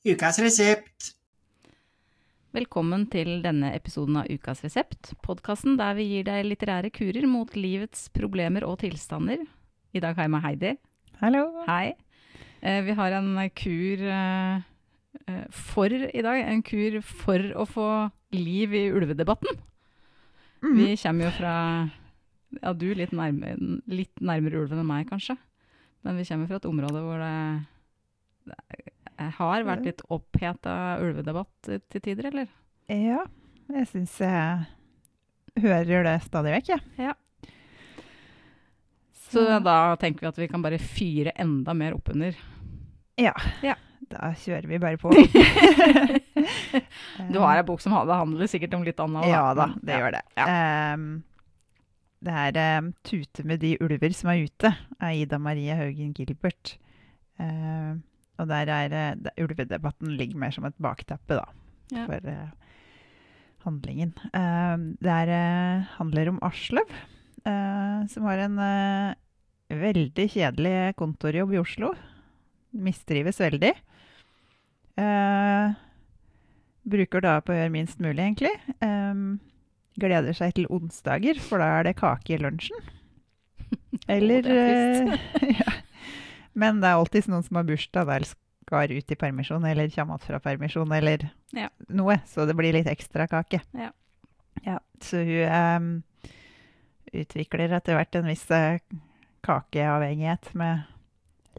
Ukas resept. Velkommen til denne episoden av Ukas resept, podkasten der vi gir deg litterære kurer mot livets problemer og tilstander. I dag har jeg med Heidi. Hallo. Hei. Eh, vi har en kur eh, eh, for i dag. En kur for å få liv i ulvedebatten. Mm. Vi kommer jo fra Ja, du litt, nærmere, litt nærmere ulven enn meg, kanskje. Men vi kommer fra et område hvor det, det har vært litt oppheta ulvedebatt til tider, eller? Ja, jeg syns jeg hører det stadig vekk, jeg. Så da tenker vi at vi kan bare fyre enda mer oppunder. Ja. Ja. Da kjører vi bare på. Du har ei bok som handler sikkert om litt annet. Ja da, det ja. gjør det. Ja. Um, det er um, 'Tute med de ulver som er ute' av Ida Marie Haugen Gilbert. Ehm, og der er eh, ulvedebatten ligger mer som et bakteppe, da, Ja. for uh, handlingen. Uh, det eh, handler om eh, som har en veldig kjedelig kontorjobb i Oslo. Mistrives veldig. Bruker da på å gjøre minst mulig, egentlig. Ehm, gleder seg til onsdager, for da er det kake i lunsjen. Eller ja. Men det er alltid noen som har bursdag eller skal ut i permisjon, eller kommer fra permisjon, eller Ja. noe. Så det blir litt ekstra kake. Ja. Ja, så hun um, utvikler etter hvert en viss eh, kakeavhengighet med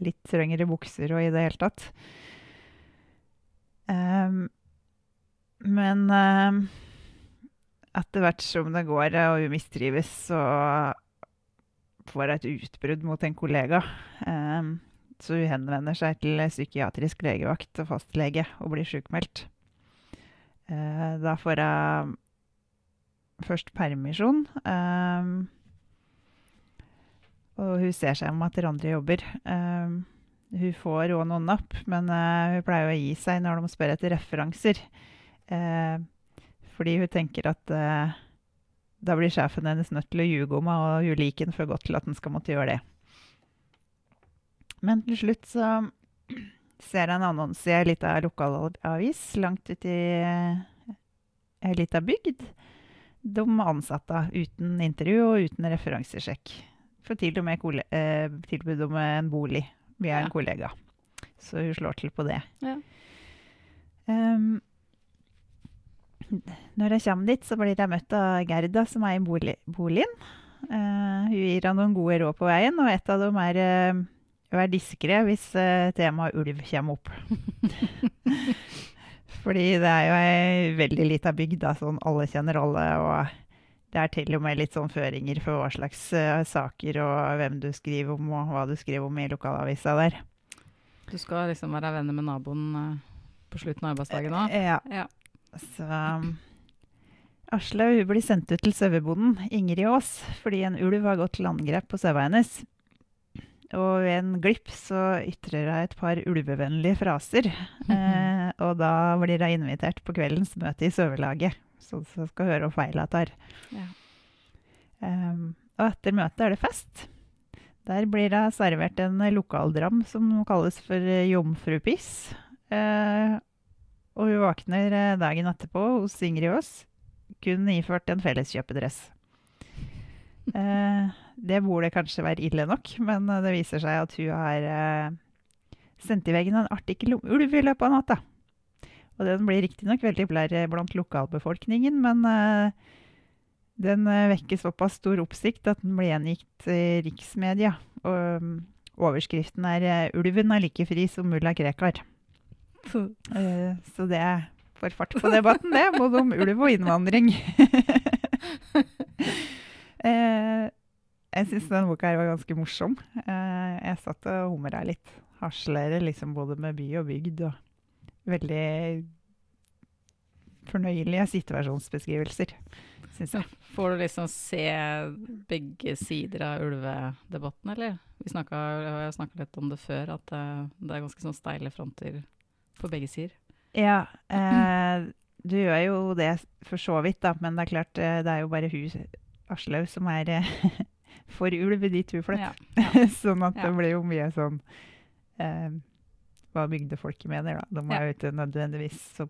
litt trengere bukser og i det hele tatt. Um, men um, etter hvert som det går eh, og hun mistrives, så får et utbrudd mot en kollega. Um, så hun henvender seg til psykiatrisk legevakt og fastlege og blir sjukmeldt. Uh, da får hun først permisjon. Um, og hun ser seg om etter andre jobber. Um, hun får òg noen napp, men uh, hun pleier å gi seg når de spør etter referanser. Uh, fordi hun tenker at eh, da blir sjefen hennes nødt til å ljuge om og den for godt til at den skal måtte gjøre det. Men til slutt så ser jeg en annonse i ei lita lokalavis langt ute i ei lita bygd. De ansatte uten intervju og uten referansesjekk. For til og med eh, tilbud om en bolig via Ja. en kollega. Så hun slår til på det. Ja. Når jeg kommer dit, så blir jeg møtt av Gerda, som er i bolig boligen. Uh, hun gir henne noen gode råd på veien, og et av dem er uh, vær diskré hvis uh, temaet ulv kommer opp. Fordi det er jo ei veldig lita bygd, da, sånn alle kjenner alle. og det er til og med litt sånn føringer for hva slags uh, saker og hvem du skriver om, og hva du skriver om i lokalavisa der. Du skal liksom være venner med naboen uh, på slutten av arbeidsdagen òg? Ja. Ja. Så um, Aslaug hun blir sendt ut til sauebonden Ingrid Aas fordi en ulv har gått til angrep på saua hennes. Og ved en glipp så ytrer hun et par ulvevennlige fraser. Eh, og da blir hun invitert på kveldens møte i sauelaget, så hun skal høre hva feila tar. Ja. Um, og etter møtet er det fest. Der blir det servert en lokaldram som kalles for jomfrupiss. Eh, og hun våkner eh, dagen etterpå hos Ingrid Aas, kun iført en felleskjøpedress. Eh, det burde kanskje være ille nok, men eh, det viser seg at hun har eh, sendt i veggen en artikkel om ulv i løpet av natta. Og den blir riktignok veldig eh, blant lokalbefolkningen, men eh, den eh, vekker såpass stor oppsikt at den blir gjengitt i riksmedia. Og mm, overskriften er eh, 'Ulven er like fri som mulla Krekar'. Så det får fart på debatten, det. Både om ulv og innvandring. eh, jeg syns denne boka her var ganske morsom. Eh, jeg satt og humra litt. Harselerer liksom både med by og bygd. Og veldig fornøyelige situasjonsbeskrivelser, syns jeg. Får du liksom se begge sider av ulvedebatten, eller? Vi snakka, litt om det før, at det, det er ganske sånn steile fronter på begge sider. Ja, eh, du gjør jo det for så vidt, da, men det er klart eh, det er jo bare hun Aslaug som er eh, for ulv i ditt hufløtt. Ja. sånn at Ja. det blir jo mye sånn eh, hva bygdefolket mener, da. De er jo ikke nødvendigvis så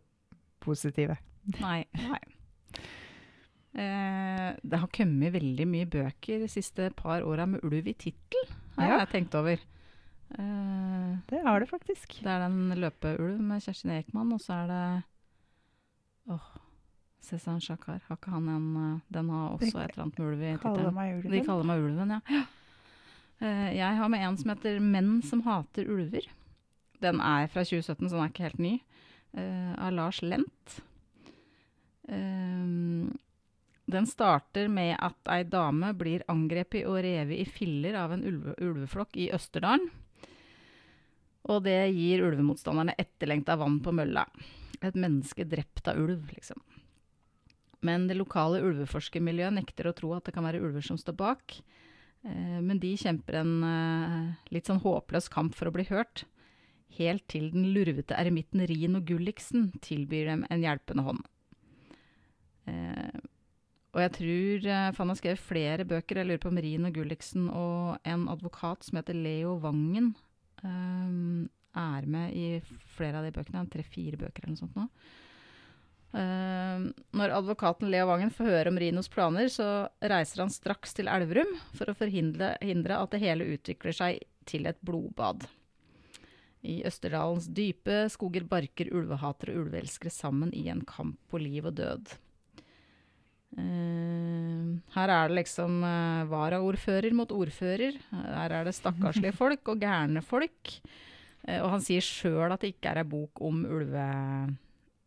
positive. Nei. nei. Eh, det har kommet veldig mye bøker de siste par åra med ulv i tittel, har Ja. jeg tenkt over. Eh, Det har det faktisk. det er den 'Løpeulv' med Kjerstin Ekman, og så er det Åh, Cezanne Shakar. Har ikke han en eh, Den har også et eller annet med ulv i tittelen. De kaller meg Ulven, ja. Uh, jeg har med en som heter 'Menn som hater ulver'. Den er fra 2017, så den er ikke helt ny. Uh, av Lars Lent. Um, den starter med at ei dame blir angrepet og revet i filler av en ulve, ulveflokk i Østerdalen. Og det gir ulvemotstanderne etterlengta vann på mølla. Et menneske drept av ulv, liksom. Men det lokale ulveforskermiljøet nekter å tro at det kan være ulver som står bak. Eh, men de kjemper en eh, litt sånn håpløs kamp for å bli hørt. Helt til den lurvete eremitten Rino Gulliksen tilbyr dem en hjelpende hånd. Eh, og jeg tror Fann har skrevet flere bøker. Jeg lurer på om Rino Gulliksen og en advokat som heter Leo Vangen eh, er med i flere av de bøkene. Tre-fire bøker eller noe sånt nå. Um, når advokaten Leo Vangen får høre om Rinos planer, så reiser han straks til Elverum for å forhindre hindre at det hele utvikler seg til et blodbad. I Østerdalens dype skoger barker ulvehatere og ulveelskere sammen i en kamp på liv og død. Eh, her er det liksom uh, varaordfører mot ordfører. Her er det stakkarslige folk og gærne folk. Eh, og han sier sjøl at det ikke er ei bok om ulve,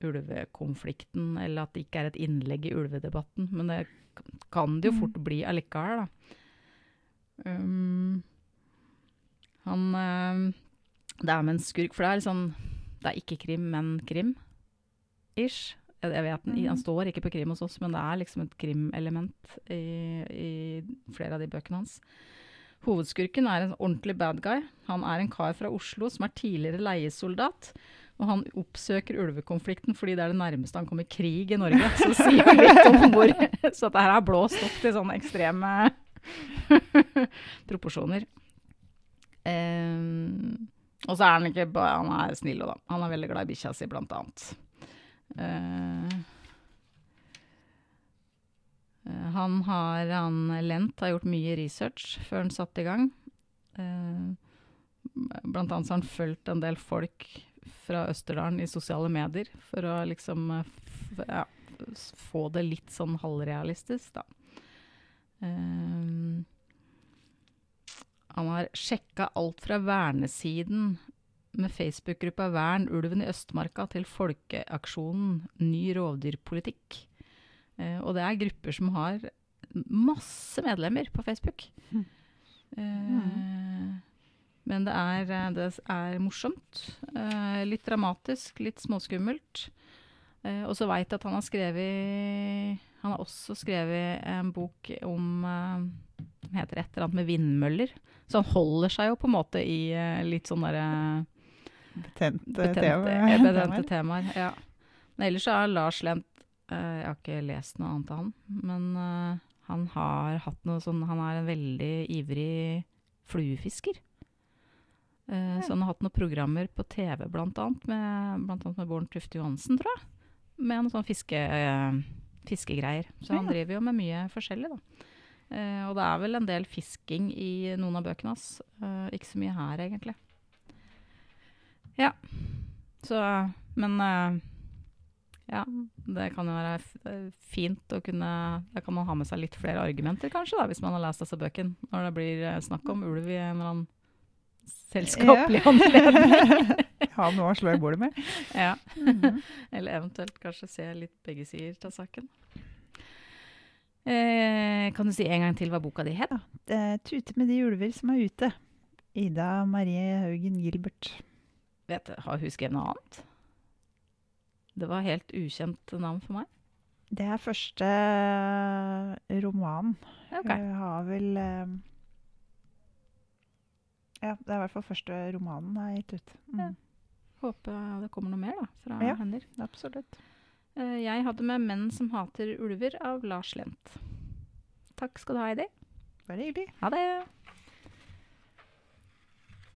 ulvekonflikten, eller at det ikke er et innlegg i ulvedebatten. Men det kan det jo fort bli allikevel, da. Um, han Det er med en skurk, for det er liksom Det er ikke krim, men krim. Jeg, vet, den- Han står ikke på krim hos oss, men det er liksom et krimelement i, i flere av de bøkene hans. Hovedskurken er en ordentlig bad guy. Han er en kar fra Oslo som er tidligere leiesoldat. Og han oppsøker ulvekonflikten fordi det er det nærmeste han kommer krig i Norge. Så sier han litt om hvor Så dette her er blåst opp til sånne ekstreme proporsjoner. Um, og så er han ikke bare Han er snill, da. Han er veldig glad i bikkja si, blant annet. Eh, eh, han har han Lent har gjort mye research før han satte i gang. Eh, blant annet så har han fulgt en del folk fra Østerdalen i sosiale medier for å liksom ja, få det litt sånn halvrealistisk, da. Eh, han har sjekka alt fra vernesiden med Facebook-gruppa Vern ulven i Østmarka til folkeaksjonen Ny rovdyrpolitikk. Eh, og det er grupper som har masse medlemmer på Facebook. Mm. Eh, men det er, eh, det er morsomt. Eh, litt dramatisk, litt småskummelt. Eh, og så veit jeg at han har skrevet Han har også skrevet en bok om eh, heter et eller annet med vindmøller. Så han holder seg jo på en måte i litt sånn derre Betente betente, eh, betente temaer. temaer. Ja. Men ellers så er Lars Lent eh, Jeg har ikke lest noe annet av han, men eh, han har hatt noe sånn Han er en veldig ivrig fluefisker. Eh, Så han har hatt noen programmer på TV, blant annet, med, blant annet med Bård Tufte Johansen, tror jeg. Med noen sånne fiske, uh, fiskegreier. Så han Ja. driver jo med mye forskjellig, da. Uh, og det er vel en del fisking i noen av bøkene hans. Ikke så mye her, egentlig. Ja. Så Men eh, ja, det kan jo være eh, fint å kunne Da kan man ha med seg litt flere argumenter, kanskje, da, hvis man har lest disse bøkene. Når det blir eh, snakk om ulv i en eller annen selskapelig anledning. Ha noe å slå i bordet med. ja. Mhm. Eller eventuelt kanskje se litt begge sider av saken. Eh, kan du si en gang til hva boka di het? Ja, Tute med de ulver som er ute. Ida Marie Haugen Gilbert. Vet, har hun skrevet noe annet? Det var helt ukjent navn for meg. Det er første roman. Okay. Hun har vel eh, Ja, det er i hvert fall første romanen er gitt ut. Mm. Ja. Håper det kommer noe mer da, fra Ja. hender. Absolutt. Eh, jeg hadde med 'Menn som hater ulver' av Lars Lent. Takk skal du ha, Heidi. Bare hyggelig. Ha det!